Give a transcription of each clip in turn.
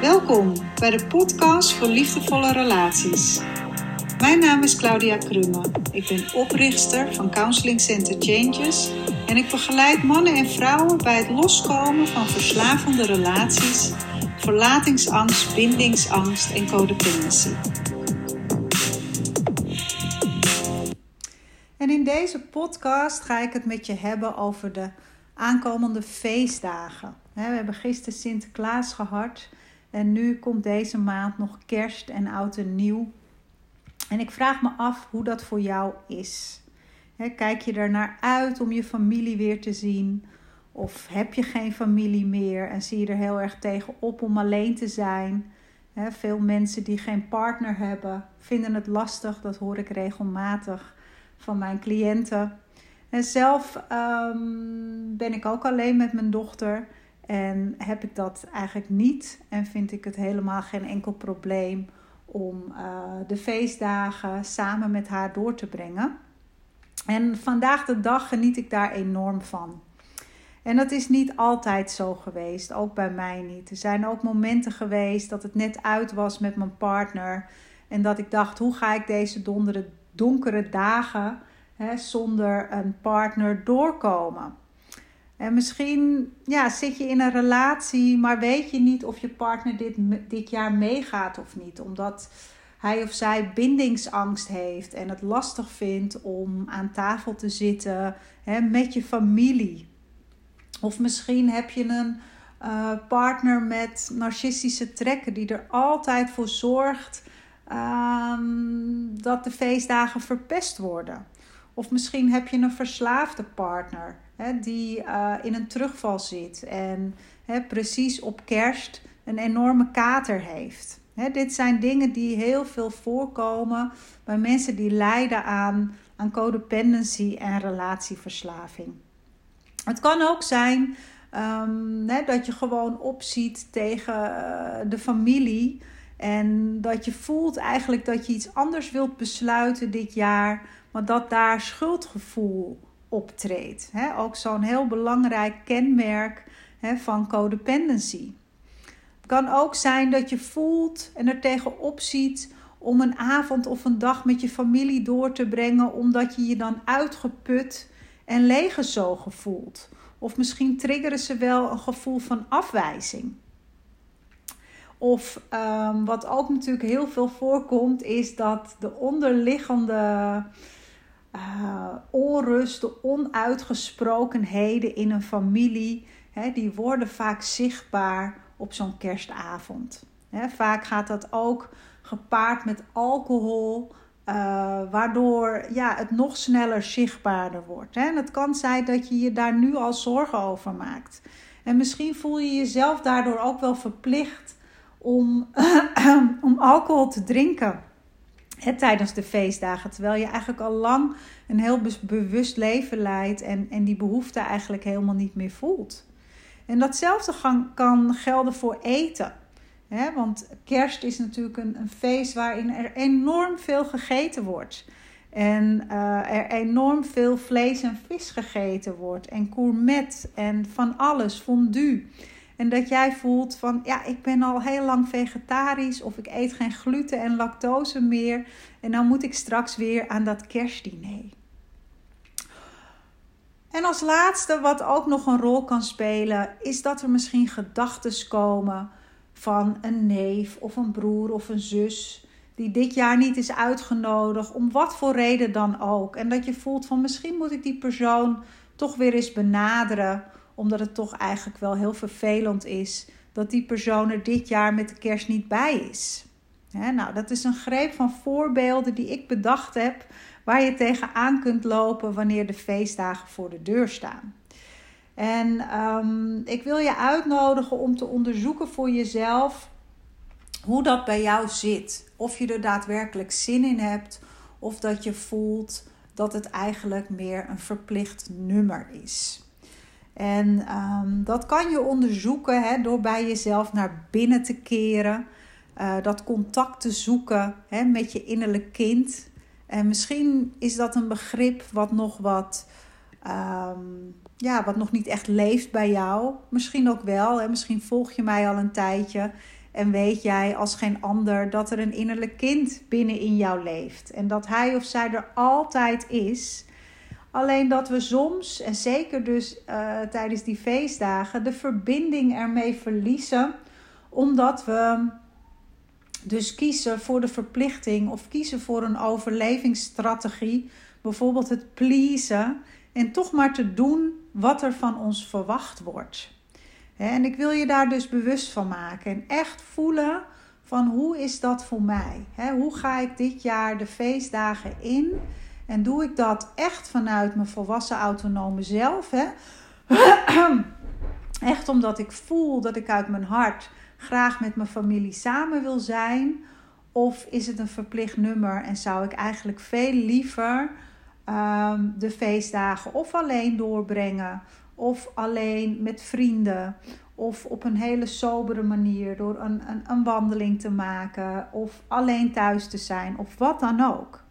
Welkom bij de podcast voor liefdevolle relaties. Mijn naam is Claudia Krumme. Ik ben oprichter van Counseling Center Changes en ik begeleid mannen en vrouwen bij het loskomen van verslavende relaties, verlatingsangst, bindingsangst en codependency. En in deze podcast ga ik het met je hebben over de aankomende feestdagen. We hebben gisteren Sinterklaas gehad en nu komt deze maand nog kerst en oud en nieuw. En ik vraag me af hoe dat voor jou is. Kijk je er naar uit om je familie weer te zien? Of heb je geen familie meer en zie je er heel erg tegen op om alleen te zijn? Veel mensen die geen partner hebben vinden het lastig, dat hoor ik regelmatig van mijn cliënten. En zelf um, ben ik ook alleen met mijn dochter. En heb ik dat eigenlijk niet. En vind ik het helemaal geen enkel probleem om uh, de feestdagen samen met haar door te brengen. En vandaag de dag geniet ik daar enorm van. En dat is niet altijd zo geweest, ook bij mij niet. Er zijn ook momenten geweest dat het net uit was met mijn partner. En dat ik dacht, hoe ga ik deze donkere dagen hè, zonder een partner doorkomen? En misschien ja, zit je in een relatie, maar weet je niet of je partner dit, dit jaar meegaat of niet. Omdat hij of zij bindingsangst heeft en het lastig vindt om aan tafel te zitten hè, met je familie. Of misschien heb je een uh, partner met narcistische trekken die er altijd voor zorgt um, dat de feestdagen verpest worden. Of misschien heb je een verslaafde partner hè, die uh, in een terugval zit en hè, precies op kerst een enorme kater heeft. Hè, dit zijn dingen die heel veel voorkomen bij mensen die lijden aan, aan codependency en relatieverslaving. Het kan ook zijn um, dat je gewoon opziet tegen uh, de familie. En dat je voelt eigenlijk dat je iets anders wilt besluiten dit jaar, maar dat daar schuldgevoel optreedt. He, ook zo'n heel belangrijk kenmerk van codependency. Het kan ook zijn dat je voelt en er tegenop ziet om een avond of een dag met je familie door te brengen, omdat je je dan uitgeput en leeggezogen voelt. Of misschien triggeren ze wel een gevoel van afwijzing. Of um, wat ook natuurlijk heel veel voorkomt, is dat de onderliggende uh, onrust, de onuitgesprokenheden in een familie, hè, die worden vaak zichtbaar op zo'n kerstavond. Hè, vaak gaat dat ook gepaard met alcohol, uh, waardoor ja, het nog sneller zichtbaarder wordt. Hè. En het kan zijn dat je je daar nu al zorgen over maakt. En misschien voel je jezelf daardoor ook wel verplicht om, om alcohol te drinken tijdens de feestdagen. Terwijl je eigenlijk al lang een heel bewust leven leidt en, en die behoefte eigenlijk helemaal niet meer voelt. En datzelfde kan gelden voor eten. want kerst is natuurlijk een, een, feest waarin er enorm veel gegeten wordt. En uh, er enorm veel vlees en vis gegeten wordt. En gourmet en van alles, fondue. En dat jij voelt van ja, ik ben al heel lang vegetarisch of ik eet geen gluten en lactose meer. En dan moet ik straks weer aan dat kerstdiner. En als laatste, wat ook nog een rol kan spelen, is dat er misschien gedachten komen van een neef of een broer of een zus die dit jaar niet is uitgenodigd, om wat voor reden dan ook. En dat je voelt van misschien moet ik die persoon toch weer eens benaderen omdat het toch eigenlijk wel heel vervelend is dat die persoon er dit jaar met de kerst niet bij is. nou, dat is een greep van voorbeelden die ik bedacht heb, waar je tegenaan kunt lopen wanneer de feestdagen voor de deur staan. En um, ik wil je uitnodigen om te onderzoeken voor jezelf hoe dat bij jou zit. Of je er daadwerkelijk zin in hebt, of dat je voelt dat het eigenlijk meer een verplicht nummer is. En um, dat kan je onderzoeken hè, door bij jezelf naar binnen te keren. Uh, dat contact te zoeken hè, met je innerlijk kind. En misschien is dat een begrip wat nog wat. Um, ja, wat nog niet echt leeft bij jou. Misschien ook wel. Hè. Misschien volg je mij al een tijdje. En weet jij als geen ander dat er een innerlijk kind binnen in jou leeft. En dat hij of zij er altijd is. Alleen dat we soms, en zeker dus uh, tijdens die feestdagen, de verbinding ermee verliezen. Omdat we dus kiezen voor de verplichting of kiezen voor een overlevingsstrategie. Bijvoorbeeld het pleasen. En toch maar te doen wat er van ons verwacht wordt. En ik wil je daar dus bewust van maken. En echt voelen van hoe is dat voor mij? Hoe ga ik dit jaar de feestdagen in? En doe ik dat echt vanuit mijn volwassen autonome zelf? Echt omdat ik voel dat ik uit mijn hart graag met mijn familie samen wil zijn? Of is het een verplicht nummer en zou ik eigenlijk veel liever ehm, de feestdagen of alleen doorbrengen? Of alleen met vrienden. Of op een hele sobere manier door een, een wandeling te maken. Of alleen thuis te zijn. Of wat dan ook.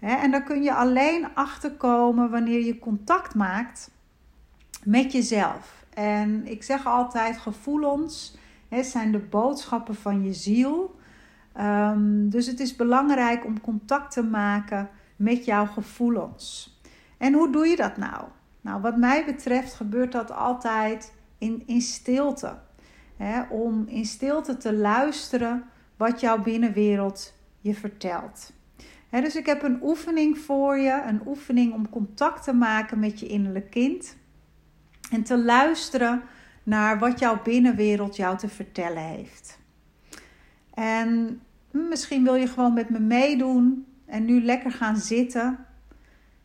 En daar kun je alleen achter komen wanneer je contact maakt met jezelf. En ik zeg altijd: gevoelens zijn de boodschappen van je ziel. Um, dus het is belangrijk om contact te maken met jouw gevoelens. En hoe doe je dat nou? Nou, wat mij betreft gebeurt dat altijd in, in stilte. om in stilte te luisteren wat jouw binnenwereld je vertelt. Dus ik heb een oefening voor je, een oefening om contact te maken met je innerlijk kind. En te luisteren naar wat jouw binnenwereld jou te vertellen heeft. En misschien wil je gewoon met me meedoen en nu lekker gaan zitten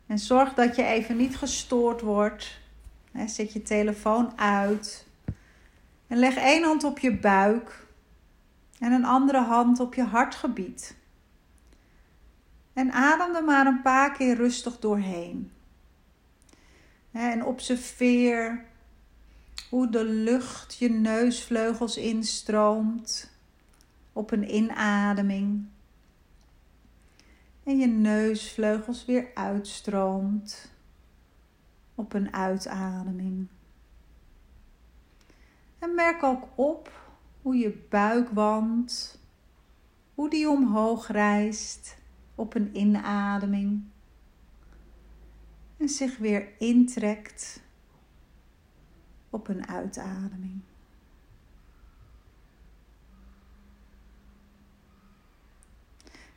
en zorg dat je even niet gestoord wordt. Zet je telefoon uit. En leg één hand op je buik en een andere hand op je hartgebied. En adem er maar een paar keer rustig doorheen. En observeer hoe de lucht je neusvleugels instroomt op een inademing en je neusvleugels weer uitstroomt op een uitademing. En merk ook op hoe je buikwand, hoe die omhoog rijst op een inademing en zich weer intrekt op een uitademing.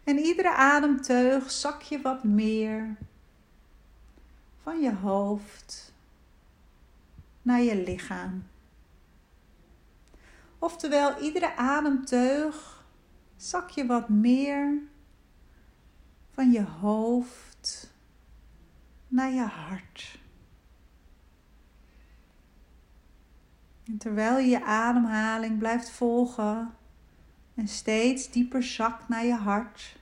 En iedere ademteug zak je wat meer van je hoofd naar je lichaam. Oftewel, iedere ademteug zak je wat meer van je hoofd naar je hart. Terwijl je je ademhaling blijft volgen, en steeds dieper zakt naar je hart.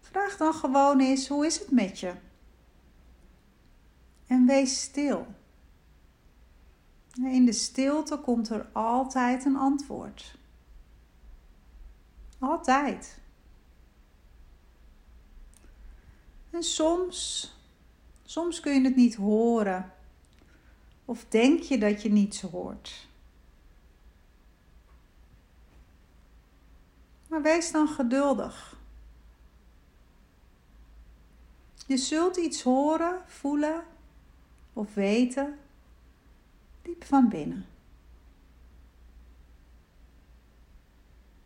Vraag dan gewoon eens: hoe is het met je? En wees stil. In de stilte komt er altijd een antwoord. Altijd. En soms, soms kun je het niet horen. Of denk je dat je niets hoort. Maar wees dan geduldig. Je zult iets horen, voelen of weten diep van binnen.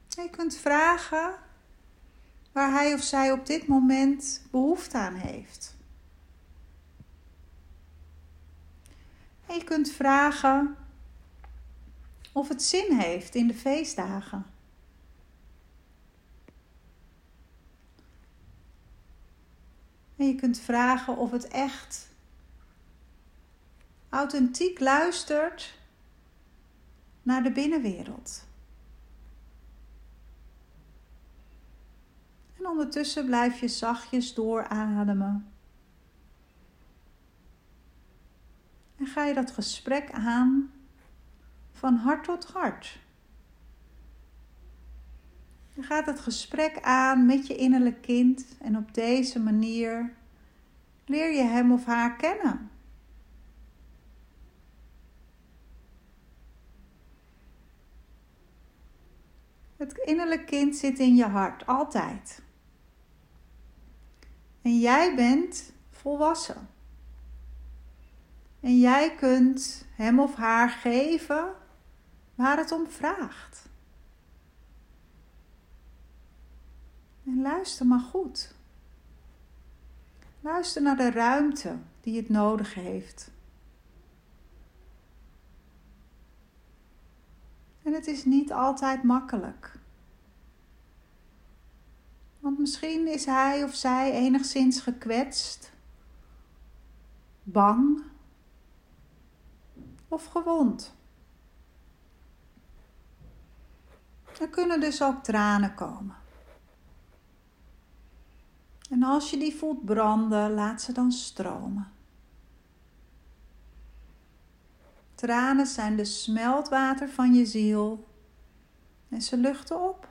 je kunt vragen waar hij of zij op dit moment behoefte aan heeft. En je kunt vragen of het zin heeft in de feestdagen. En je kunt vragen of het echt authentiek luistert naar de binnenwereld. En ondertussen blijf je zachtjes doorademen. En ga je dat gesprek aan van hart tot hart. Je gaat het gesprek aan met je innerlijk kind en op deze manier leer je hem of haar kennen. Het innerlijk kind zit in je hart, altijd. En jij bent volwassen. En jij kunt hem of haar geven waar het om vraagt. En luister maar goed. Luister naar de ruimte die het nodig heeft. En het is niet altijd makkelijk. Want misschien is hij of zij enigszins gekwetst, bang of gewond. Er kunnen dus ook tranen komen. En als je die voelt branden, laat ze dan stromen. Tranen zijn de smeltwater van je ziel en ze luchten op.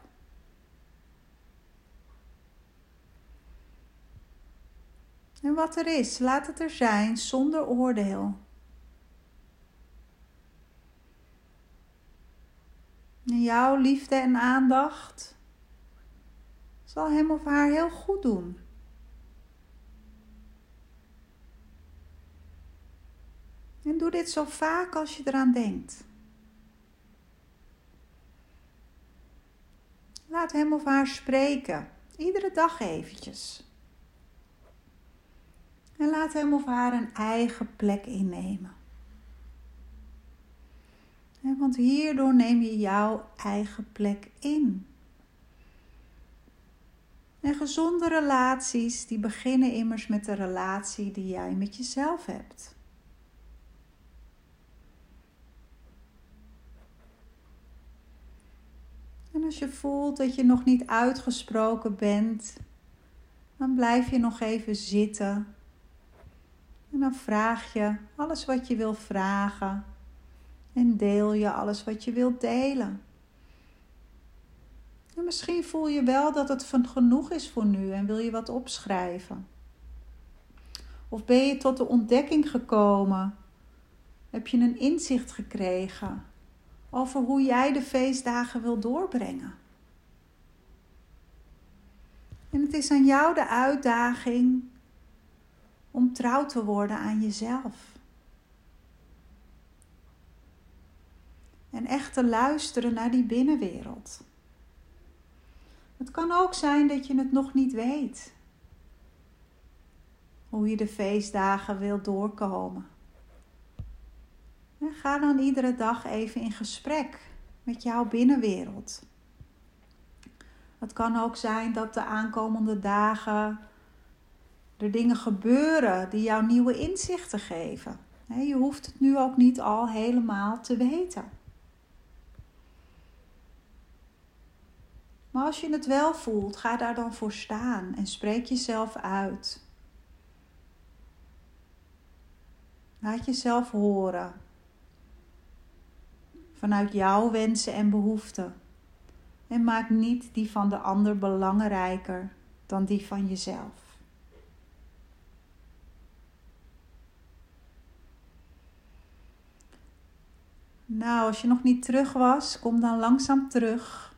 En wat er is, laat het er zijn zonder oordeel. En jouw liefde en aandacht zal hem of haar heel goed doen. En doe dit zo vaak als je eraan denkt. Laat hem of haar spreken, iedere dag eventjes. En laat hem of haar een eigen plek innemen. Want hierdoor neem je jouw eigen plek in. En gezonde relaties, die beginnen immers met de relatie die jij met jezelf hebt. En als je voelt dat je nog niet uitgesproken bent, dan blijf je nog even zitten. En dan vraag je alles wat je wil vragen. En deel je alles wat je wilt delen. En misschien voel je wel dat het van genoeg is voor nu en wil je wat opschrijven. Of ben je tot de ontdekking gekomen? Heb je een inzicht gekregen over hoe jij de feestdagen wil doorbrengen? En het is aan jou de uitdaging om trouw te worden aan jezelf. En echt te luisteren naar die binnenwereld. Het kan ook zijn dat je het nog niet weet. Hoe je de feestdagen wilt doorkomen. En ga dan iedere dag even in gesprek met jouw binnenwereld. Het kan ook zijn dat de aankomende dagen er dingen gebeuren die jou nieuwe inzichten geven. Je hoeft het nu ook niet al helemaal te weten. Maar als je het wel voelt, ga daar dan voor staan en spreek jezelf uit. Laat jezelf horen. Vanuit jouw wensen en behoeften. En maak niet die van de ander belangrijker dan die van jezelf. Nou, als je nog niet terug was, kom dan langzaam terug.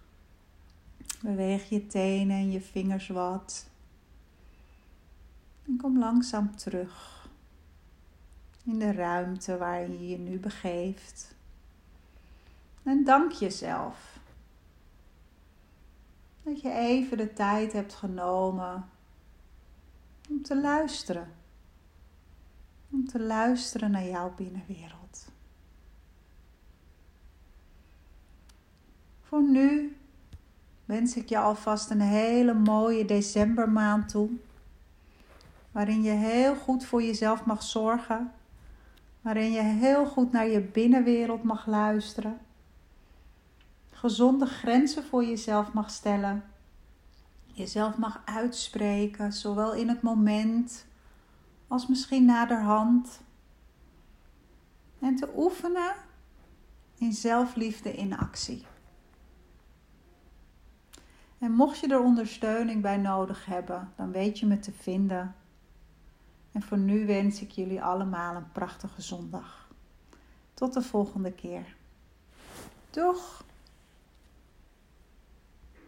Beweeg je tenen en je vingers wat. En kom langzaam terug in de ruimte waarin je je nu begeeft. En dank jezelf dat je even de tijd hebt genomen om te luisteren. Om te luisteren naar jouw binnenwereld. Voor nu wens ik je alvast een hele mooie decembermaand toe. Waarin je heel goed voor jezelf mag zorgen. Waarin je heel goed naar je binnenwereld mag luisteren. Gezonde grenzen voor jezelf mag stellen. Jezelf mag uitspreken, zowel in het moment als misschien naderhand. En te oefenen in zelfliefde in actie. En mocht je er ondersteuning bij nodig hebben, dan weet je me te vinden. En voor nu wens ik jullie allemaal een prachtige zondag. Tot de volgende keer. Doeg!